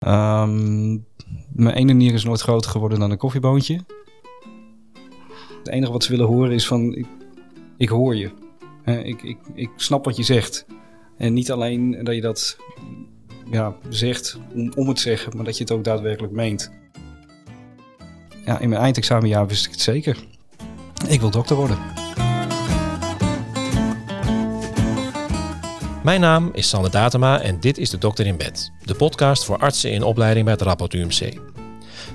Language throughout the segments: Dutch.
Ehm, mijn ene nier is nooit groter geworden dan een koffieboontje. Het enige wat ze willen horen is van, ik, ik hoor je. Ik, ik, ik snap wat je zegt. En niet alleen dat je dat ja, zegt om, om het zeggen, maar dat je het ook daadwerkelijk meent. Ja, in mijn eindexamenjaar wist ik het zeker. Ik wil dokter worden. Mijn naam is Sander Datema en dit is de Dokter in Bed, de podcast voor artsen in opleiding bij het Rapport UMC.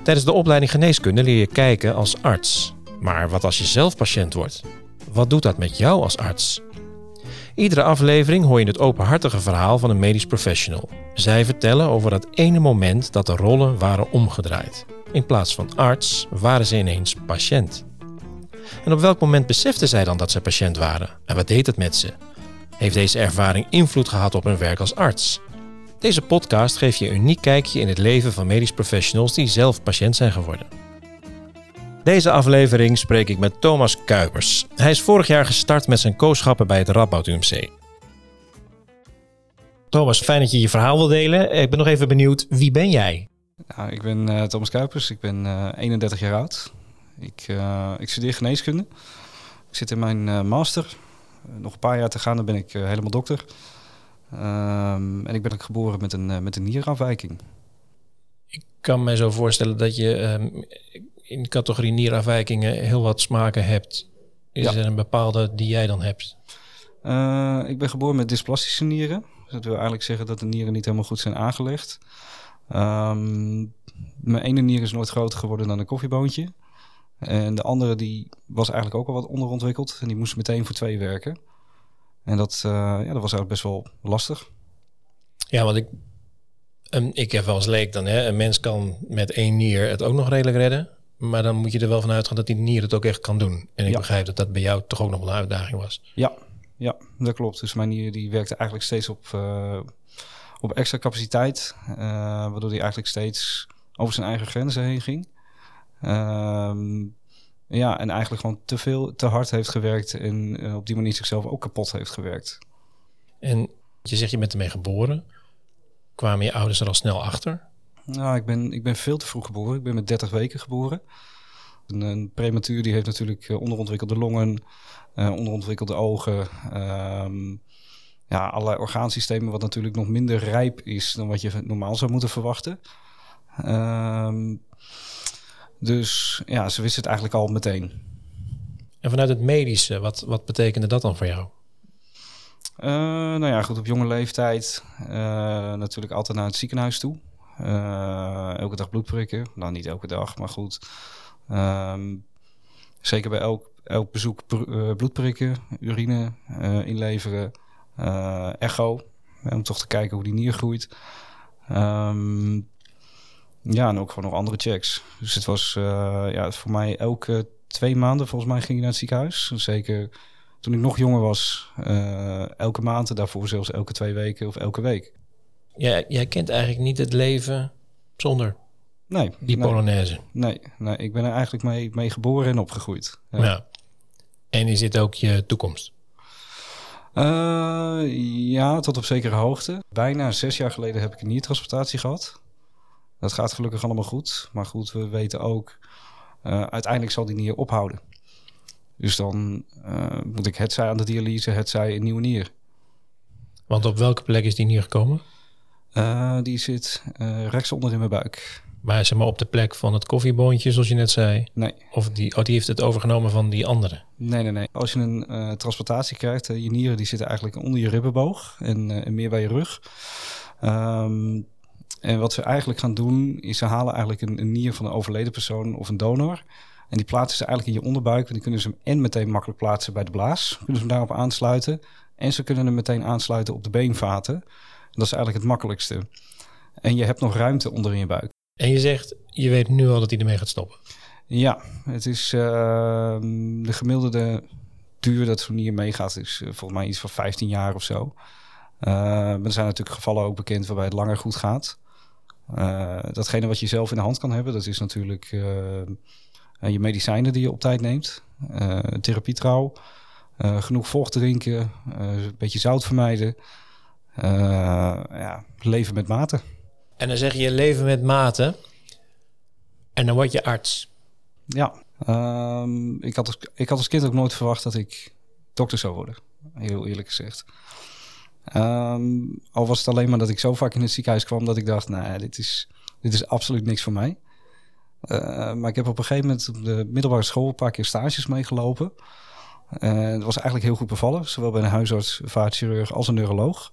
Tijdens de opleiding geneeskunde leer je kijken als arts. Maar wat als je zelf patiënt wordt? Wat doet dat met jou als arts? Iedere aflevering hoor je het openhartige verhaal van een medisch professional. Zij vertellen over dat ene moment dat de rollen waren omgedraaid. In plaats van arts waren ze ineens patiënt. En op welk moment beseften zij dan dat ze patiënt waren? En wat deed het met ze? Heeft deze ervaring invloed gehad op hun werk als arts? Deze podcast geeft je een uniek kijkje in het leven van medisch professionals die zelf patiënt zijn geworden. Deze aflevering spreek ik met Thomas Kuipers. Hij is vorig jaar gestart met zijn kooschappen bij het Radboud UMC. Thomas, fijn dat je je verhaal wil delen. Ik ben nog even benieuwd, wie ben jij? Nou, ik ben uh, Thomas Kuipers, ik ben uh, 31 jaar oud. Ik, uh, ik studeer geneeskunde. Ik zit in mijn master nog een paar jaar te gaan, dan ben ik eh, helemaal dokter. Um, en ik ben ook geboren met een, uh, met een nierafwijking. Ik kan me zo voorstellen dat je um, in de categorie nierafwijkingen heel wat smaken hebt. Is ja. er een bepaalde die jij dan hebt? Uh, ik ben geboren met dysplastische nieren. Dus dat wil eigenlijk zeggen dat de nieren niet helemaal goed zijn aangelegd. Um, mijn ene nier is nooit groter geworden dan een koffieboontje. En de andere die was eigenlijk ook al wat onderontwikkeld. En die moest meteen voor twee werken. En dat, uh, ja, dat was eigenlijk best wel lastig. Ja, want ik, um, ik heb wel eens leek dan, hè, een mens kan met één nier het ook nog redelijk redden. Maar dan moet je er wel van uitgaan dat die nier het ook echt kan doen. En ik ja. begrijp dat dat bij jou toch ook nog wel een uitdaging was. Ja, ja dat klopt. Dus mijn nier die werkte eigenlijk steeds op, uh, op extra capaciteit. Uh, waardoor hij eigenlijk steeds over zijn eigen grenzen heen ging. Um, ja, en eigenlijk gewoon te veel, te hard heeft gewerkt en uh, op die manier zichzelf ook kapot heeft gewerkt. En je zegt je bent ermee geboren. Kwamen je ouders er al snel achter? Nou, ik ben, ik ben veel te vroeg geboren. Ik ben met 30 weken geboren. Een, een prematuur die heeft natuurlijk uh, onderontwikkelde longen, uh, onderontwikkelde ogen. Um, ja, allerlei orgaansystemen wat natuurlijk nog minder rijp is dan wat je normaal zou moeten verwachten. Um, dus ja, ze wisten het eigenlijk al meteen. En vanuit het medische, wat, wat betekende dat dan voor jou? Uh, nou ja, goed, op jonge leeftijd uh, natuurlijk altijd naar het ziekenhuis toe. Uh, elke dag bloed prikken. Nou, niet elke dag, maar goed. Um, zeker bij elk, elk bezoek bloed prikken, urine inleveren, echo. om toch te kijken hoe die nier groeit. Um, ja, en ook gewoon nog andere checks. Dus het was uh, ja, voor mij elke twee maanden, volgens mij ging je naar het ziekenhuis. Zeker toen ik nog jonger was, uh, elke maand, daarvoor zelfs elke twee weken of elke week. Ja, jij kent eigenlijk niet het leven zonder nee, die nee, Polonaise. Nee, nee, ik ben er eigenlijk mee, mee geboren en opgegroeid. Ja. ja. En is dit ook je toekomst? Uh, ja, tot op zekere hoogte. Bijna zes jaar geleden heb ik een niertransplantatie gehad. Dat gaat gelukkig allemaal goed. Maar goed, we weten ook, uh, uiteindelijk zal die nier ophouden. Dus dan uh, moet ik het zij aan de dialyse, het zij een nieuwe nier. Want op welke plek is die nier gekomen? Uh, die zit rechtsonder in mijn buik. Maar zeg maar op de plek van het koffieboontje, zoals je net zei? Nee. Of die, oh, die heeft het overgenomen van die andere? Nee, nee, nee. Als je een uh, transplantatie krijgt, uh, je nieren die zitten eigenlijk onder je ribbenboog en, uh, en meer bij je rug. Um, en wat ze eigenlijk gaan doen, is ze halen eigenlijk een, een nier van een overleden persoon of een donor. En die plaatsen ze eigenlijk in je onderbuik. En die kunnen ze hem en meteen makkelijk plaatsen bij de blaas. Kunnen ze hem daarop aansluiten. En ze kunnen hem meteen aansluiten op de beenvaten. Dat is eigenlijk het makkelijkste. En je hebt nog ruimte onder in je buik. En je zegt, je weet nu al dat hij ermee gaat stoppen. Ja, het is uh, de gemiddelde duur dat zo'n nier meegaat, is uh, volgens mij iets van 15 jaar of zo. Uh, maar er zijn natuurlijk gevallen ook bekend waarbij het langer goed gaat. Uh, datgene wat je zelf in de hand kan hebben, dat is natuurlijk uh, je medicijnen die je op tijd neemt. Uh, therapietrouw, genoeg vocht drinken, een beetje zout vermijden. ja, leven met mate. En dan zeg je leven met mate. En dan word je arts. Ja, ehm, ik, had als, ik had als kind ook nooit verwacht dat ik dokter zou worden. Heel eerlijk gezegd. Ehm, al was het alleen maar dat ik zo vaak in het ziekenhuis kwam dat ik dacht, nou, dit is, dit is absoluut niks voor mij. Uh, maar ik heb op een gegeven moment op de middelbare school een paar keer stages meegelopen. Uh, dat was eigenlijk heel goed bevallen, zowel bij een huisarts, vaatchirurg als een neuroloog.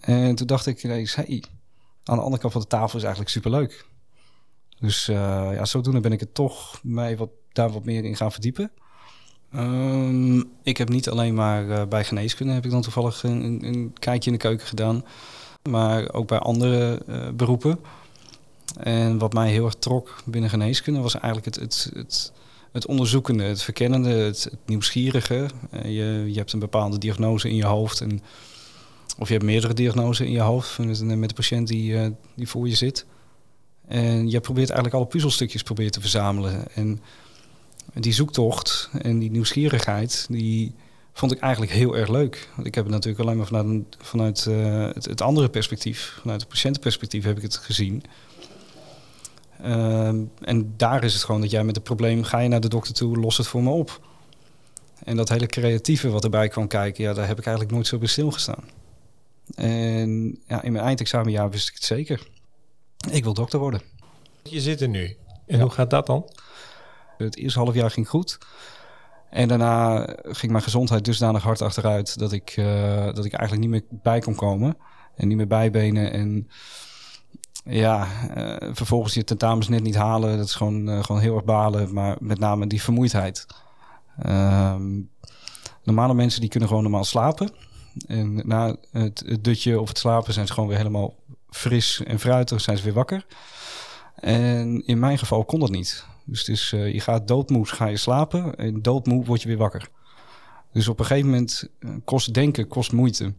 En toen dacht ik ineens, hey, aan de andere kant van de tafel is eigenlijk superleuk. Dus uh, ja, zodoende ben ik er toch mij wat, daar wat meer in gaan verdiepen. Um, ik heb niet alleen maar uh, bij geneeskunde heb ik dan toevallig een, een, kijkje in de keuken gedaan. Maar ook bij andere uh, beroepen. En wat mij heel erg trok binnen geneeskunde was eigenlijk het, het, het, het onderzoekende, het verkennende, het, nieuwsgierige. Uh, je, je hebt een bepaalde diagnose in je hoofd. En, of je hebt meerdere diagnoses in je hoofd met, de patiënt die, die voor je zit. En je probeert eigenlijk alle puzzelstukjes te verzamelen. En die zoektocht en die nieuwsgierigheid, die vond ik eigenlijk heel erg leuk. Want ik heb het natuurlijk alleen maar vanuit, vanuit uh, het, het, andere perspectief, vanuit het patiëntenperspectief heb ik het gezien. Uh, en daar is het gewoon dat jij met het probleem, ga je naar de dokter toe, los het voor me op. En dat hele creatieve wat erbij kwam kijken, ja, daar heb ik eigenlijk nooit zo bij stilgestaan. En ja, in mijn eindexamenjaar wist ik het zeker. Ik wil dokter worden. Je zit er nu. En ja. hoe gaat dat dan? Het eerste half jaar ging goed. En daarna ging mijn gezondheid dusdanig hard achteruit dat ik, uh, dat ik eigenlijk niet meer bij kon komen. En niet meer bijbenen. En ja, uh, vervolgens je tentamens net niet halen. Dat is gewoon, uh, gewoon heel erg balen. Maar met name die vermoeidheid. Ehm, normale mensen die kunnen gewoon normaal slapen. En na het, het dutje of het slapen zijn ze gewoon weer helemaal fris en fruitig. Zijn ze weer wakker. En in mijn geval kon dat niet. Dus het is, uh, je gaat doodmoe, ga je slapen en doodmoe word je weer wakker. Dus op een gegeven moment uh, kost denken, kost moeite.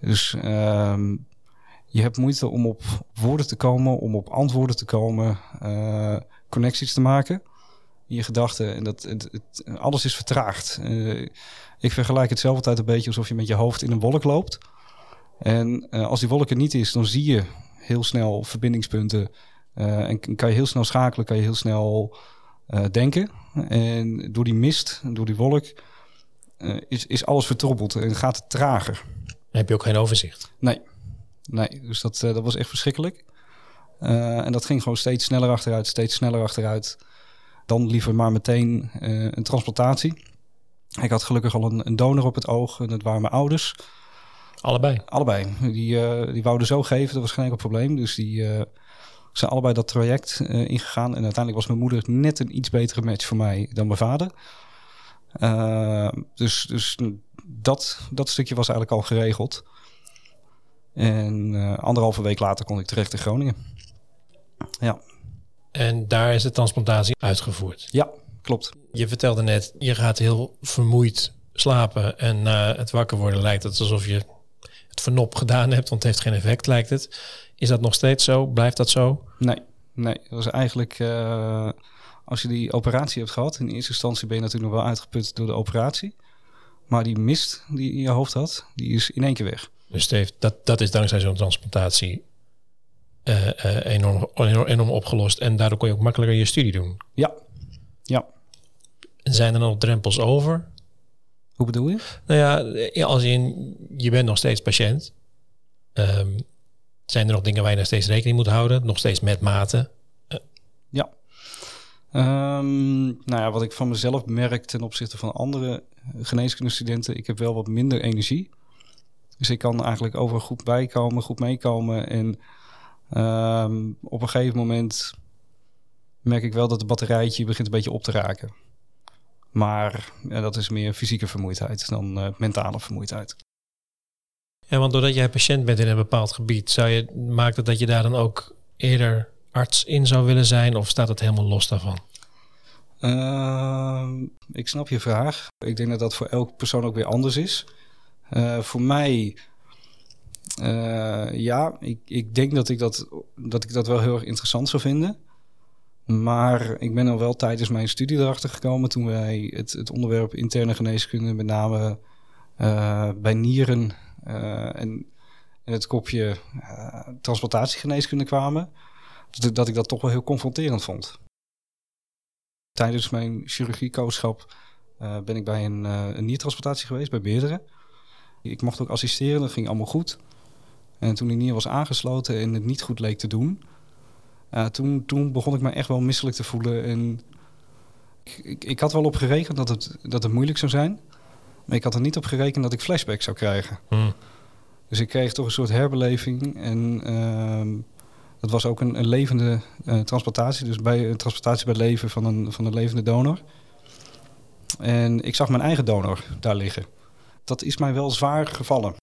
Dus uh, je hebt moeite om op woorden te komen, om op antwoorden te komen, uh, connecties te maken in je gedachten. En dat, het, alles is vertraagd. ik vergelijk het zelf altijd een beetje alsof je met je hoofd in een wolk loopt. En als die wolk er niet is, dan zie je heel snel verbindingspunten en kan je heel snel schakelen, kan je heel snel uh, denken. En door die mist, door die wolk, uh, is, is alles vertrobbeld en gaat het trager. heb je ook geen overzicht? Nee, nee. dus dat, dat was echt verschrikkelijk. en dat ging gewoon steeds sneller achteruit, steeds sneller achteruit. Dan liever maar meteen een transplantatie. Ik had gelukkig al een, een, donor op het oog en dat waren mijn ouders. Allebei? Allebei. Die, die wouden zo geven, dat was geen enkel probleem. Dus die zijn allebei dat traject uh, ingegaan. En uiteindelijk was mijn moeder net een iets betere match voor mij dan mijn vader. Uh, dus dus dat, dat stukje was eigenlijk al geregeld. En uh, anderhalve week later kon ik terecht in Groningen. Ja. En daar is de transplantatie uitgevoerd? Ja, klopt. Je vertelde net, je gaat heel vermoeid slapen. En na het wakker worden lijkt het alsof je het vernop gedaan hebt, want het heeft geen effect, lijkt het. Is dat nog steeds zo? Blijft dat zo? Nee, nee. Dat was eigenlijk, uh, als je die operatie hebt gehad, in eerste instantie ben je natuurlijk nog wel uitgeput door de operatie. Maar die mist die je in je hoofd had, die is in één keer weg. Dus Steve, dat, dat is dankzij zo'n transplantatie uh, uh, enorm, enorm, enorm opgelost. En daardoor kon je ook makkelijker je studie doen. Ja, ja. Zijn er nog drempels over? Hoe bedoel je? Nou ja, als je, je bent nog steeds patiënt. Um, zijn er nog dingen waar je nog steeds rekening moet houden? Nog steeds met mate? Uh. Ja. Um, nou ja, wat ik van mezelf merk ten opzichte van andere geneeskundestudenten, ik heb wel wat minder energie. Dus ik kan eigenlijk overal goed bijkomen, goed meekomen. En um, op een gegeven moment merk ik wel dat het batterijtje begint een beetje op te raken. Maar ja, dat is meer fysieke vermoeidheid dan mentale vermoeidheid. Ja, want doordat jij patiënt bent in een bepaald gebied, zou je, maakt het dat je daar dan ook eerder arts in zou willen zijn of staat het helemaal los daarvan? Uh, ik snap je vraag. Ik denk dat dat voor elke persoon ook weer anders is. Uh, voor mij, uh, ja, ik, ik denk dat ik dat, dat ik dat wel heel erg interessant zou vinden. Maar ik ben al wel tijdens mijn studie erachter gekomen toen wij het, het onderwerp interne geneeskunde met name uh, bij nieren uh, en, het kopje uh, transplantatiegeneeskunde kwamen, dat dat ik dat toch wel heel confronterend vond. Tijdens mijn chirurgiekooschap uh, ben ik bij een, uh, een niertransplantatie geweest, bij meerdere. Ik mocht ook assisteren, dat ging allemaal goed. En toen die nier was aangesloten en het niet goed leek te doen, toen, toen begon ik me echt wel misselijk te voelen. En ik, ik, ik, had wel op gerekend dat het, dat het moeilijk zou zijn. Maar ik had er niet op gerekend dat ik flashbacks zou krijgen. Hmm. Dus ik kreeg toch een soort herbeleving. En uh, dat was ook een, een levende uh, transplantatie. Dus bij een transplantatie bij leven van een, van een levende donor. En ik zag mijn eigen donor daar liggen. Dat is mij wel zwaar gevallen.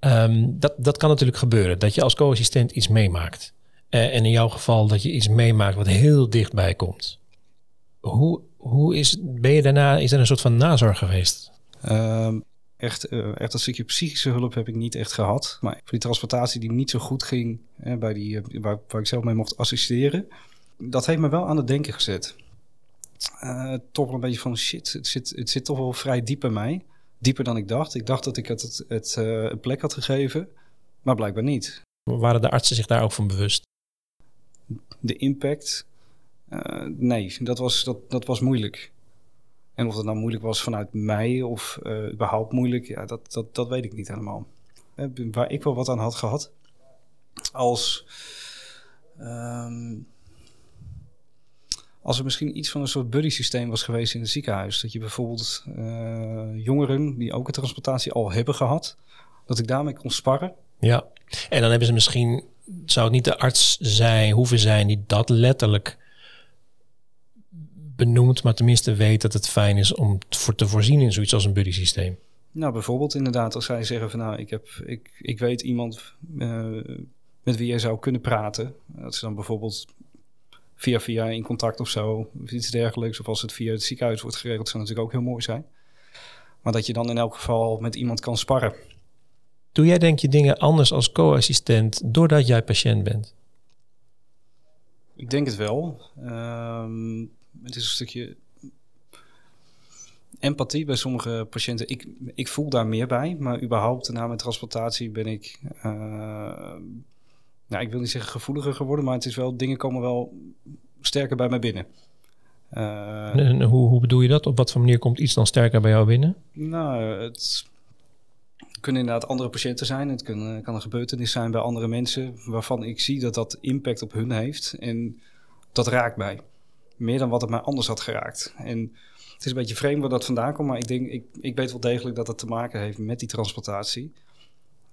Um, dat, dat kan natuurlijk gebeuren, dat je als co-assistent iets meemaakt. Uh, en in jouw geval dat je iets meemaakt wat heel dichtbij komt. Hoe, hoe is, ben je daarna, is er een soort van nazorg geweest? Um, echt, uh, echt een stukje psychische hulp heb ik niet echt gehad. Maar voor die transportatie die niet zo goed ging, hè, bij die, uh, waar, waar, ik zelf mee mocht assisteren, dat heeft me wel aan het denken gezet. Uh, toch wel een beetje van shit, het zit, het zit toch wel vrij diep bij mij. Dieper dan ik dacht. Ik dacht dat ik het, het, het een plek had gegeven, maar blijkbaar niet. Waren de artsen zich daar ook van bewust? De impact? nee, dat was, dat, dat was moeilijk. En of dat nou moeilijk was vanuit mij of uh, überhaupt moeilijk, ja, dat, dat, dat weet ik niet helemaal. Waar ik wel wat aan had gehad, als, um, als er misschien iets van een soort buddy systeem was geweest in het ziekenhuis. Dat je bijvoorbeeld uh, jongeren die ook een transplantatie al hebben gehad, dat ik daarmee kon sparren. Ja, en dan hebben ze misschien, zou het niet de arts zijn, hoeven zijn, die dat letterlijk benoemd, maar tenminste weet dat het fijn is om voor te voorzien in zoiets als een buddy systeem. Nou, bijvoorbeeld inderdaad, als zij zeggen van nou, ik, heb, ik, ik weet iemand uh, met wie je zou kunnen praten. Dat ze dan bijvoorbeeld via via in contact of zo, of iets dergelijks. Of als het via het ziekenhuis wordt geregeld, zou natuurlijk ook heel mooi zijn. Maar dat je dan in elk geval met iemand kan sparren. Doe jij denk je dingen anders als co-assistent doordat jij patiënt bent? Ik denk het wel. Um, het is een stukje empathie bij sommige patiënten. Ik, ik voel daar meer bij, maar überhaupt na mijn transplantatie ben ik, uh, nou, ik wil niet zeggen gevoeliger geworden, maar het is wel, dingen komen wel sterker bij mij binnen. Uh, en hoe, hoe bedoel je dat? Op wat voor manier komt iets dan sterker bij jou binnen? Nou, het kunnen inderdaad andere patiënten zijn. Het kan, kan een gebeurtenis zijn bij andere mensen waarvan ik zie dat dat impact op hun heeft. En dat raakt mij meer dan wat het mij anders had geraakt. En het is een beetje vreemd waar dat vandaan komt, maar ik denk, ik, ik weet wel degelijk dat het te maken heeft met die transplantatie.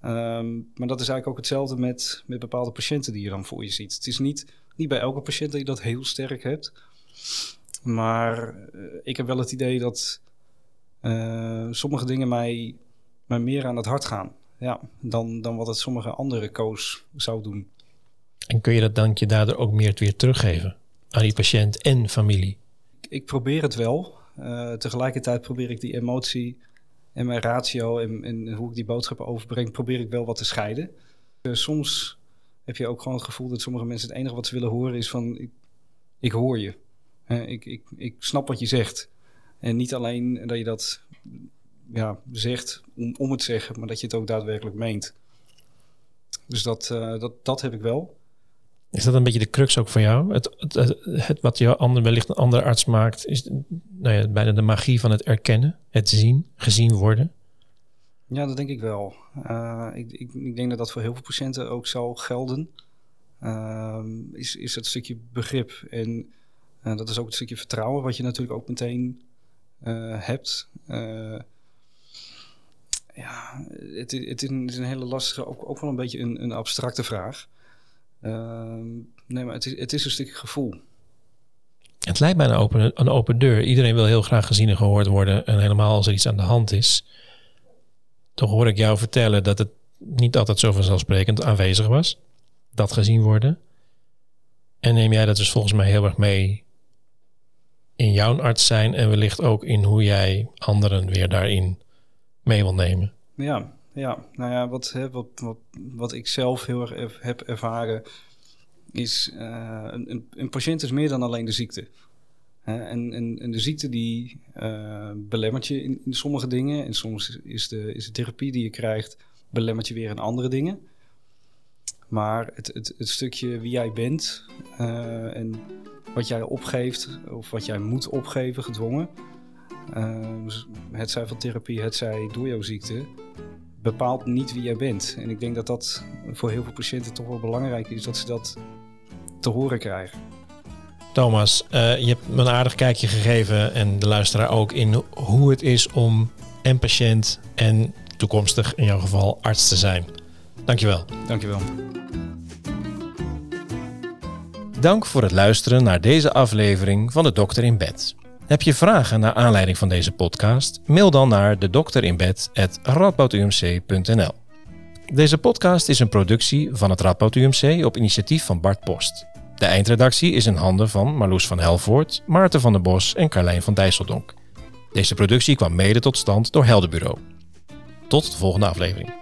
Um, maar dat is eigenlijk ook hetzelfde met, met bepaalde patiënten die je dan voor je ziet. Het is niet, niet bij elke patiënt dat je dat heel sterk hebt. Maar uh, ik heb wel het idee dat uh, sommige dingen mij, mij meer aan het hart gaan. Ja, dan, dan wat het sommige andere coach zou doen. En kun je dat dankje daardoor ook meer weer teruggeven? Aan die patiënt en familie? Ik probeer het wel. Uh, tegelijkertijd probeer ik die emotie en mijn ratio en, hoe ik die boodschappen overbreng, probeer ik wel wat te scheiden. Uh, soms heb je ook gewoon het gevoel dat sommige mensen het enige wat ze willen horen is van ik, ik hoor je. Uh, ik, ik, ik snap wat je zegt. En niet alleen dat je dat ja, zegt om, om het zeggen, maar dat je het ook daadwerkelijk meent. Dus dat, dat, dat heb ik wel. Is dat een beetje de crux ook van jou? Het, het, wat jou ander, wellicht een andere arts maakt, is nou ja, bijna de magie van het erkennen, het zien, gezien worden? Ja, dat denk ik wel. Uh, ik, ik, ik, denk dat dat voor heel veel patiënten ook zal gelden. Uh, is, is het stukje begrip. En uh, dat is ook het stukje vertrouwen, wat je natuurlijk ook meteen eh, hebt. ja, het, het, is een, hele lastige, ook, ook wel een beetje een, een abstracte vraag. Ehm, nee, maar het is, het is een stukje gevoel. Het lijkt mij een open, een open deur. Iedereen wil heel graag gezien en gehoord worden. En helemaal als er iets aan de hand is. Toch hoor ik jou vertellen dat het niet altijd zo vanzelfsprekend aanwezig was. Dat gezien worden. En neem jij dat dus volgens mij heel erg mee in jouw arts zijn. En wellicht ook in hoe jij anderen weer daarin mee wil nemen. Ja, ja, nou ja, wat, hè, wat, wat, wat ik zelf heel erg heb ervaren is... Uh, een, een patiënt is meer dan alleen de ziekte. en, en, en, de ziekte die uh, belemmert je in, sommige dingen. En soms is de, is de therapie die je krijgt belemmert je weer in andere dingen. Maar het, het, het stukje wie jij bent eh, en wat jij opgeeft of wat jij moet opgeven, gedwongen. Uh, het zij van therapie, het zij door jouw ziekte, bepaalt niet wie jij bent. En ik denk dat dat voor heel veel patiënten toch wel belangrijk is dat ze dat te horen krijgen. Thomas, uh, je hebt me een aardig kijkje gegeven en de luisteraar ook in hoe het is om en patiënt en toekomstig in jouw geval arts te zijn. Dankjewel. Dankjewel. Dank voor het luisteren naar deze aflevering van de Dokter in Bed. Heb je vragen naar aanleiding van deze podcast? Mail dan naar de dokterin.radboudumc.nl. Deze podcast is een productie van het Radboud UMC op initiatief van Bart Post. De eindredactie is in handen van Marloes van Helvoort, Maarten van der Bos en Carlijn van Dijsseldonk. Deze productie kwam mede tot stand door Heldenbureau. Tot de volgende aflevering.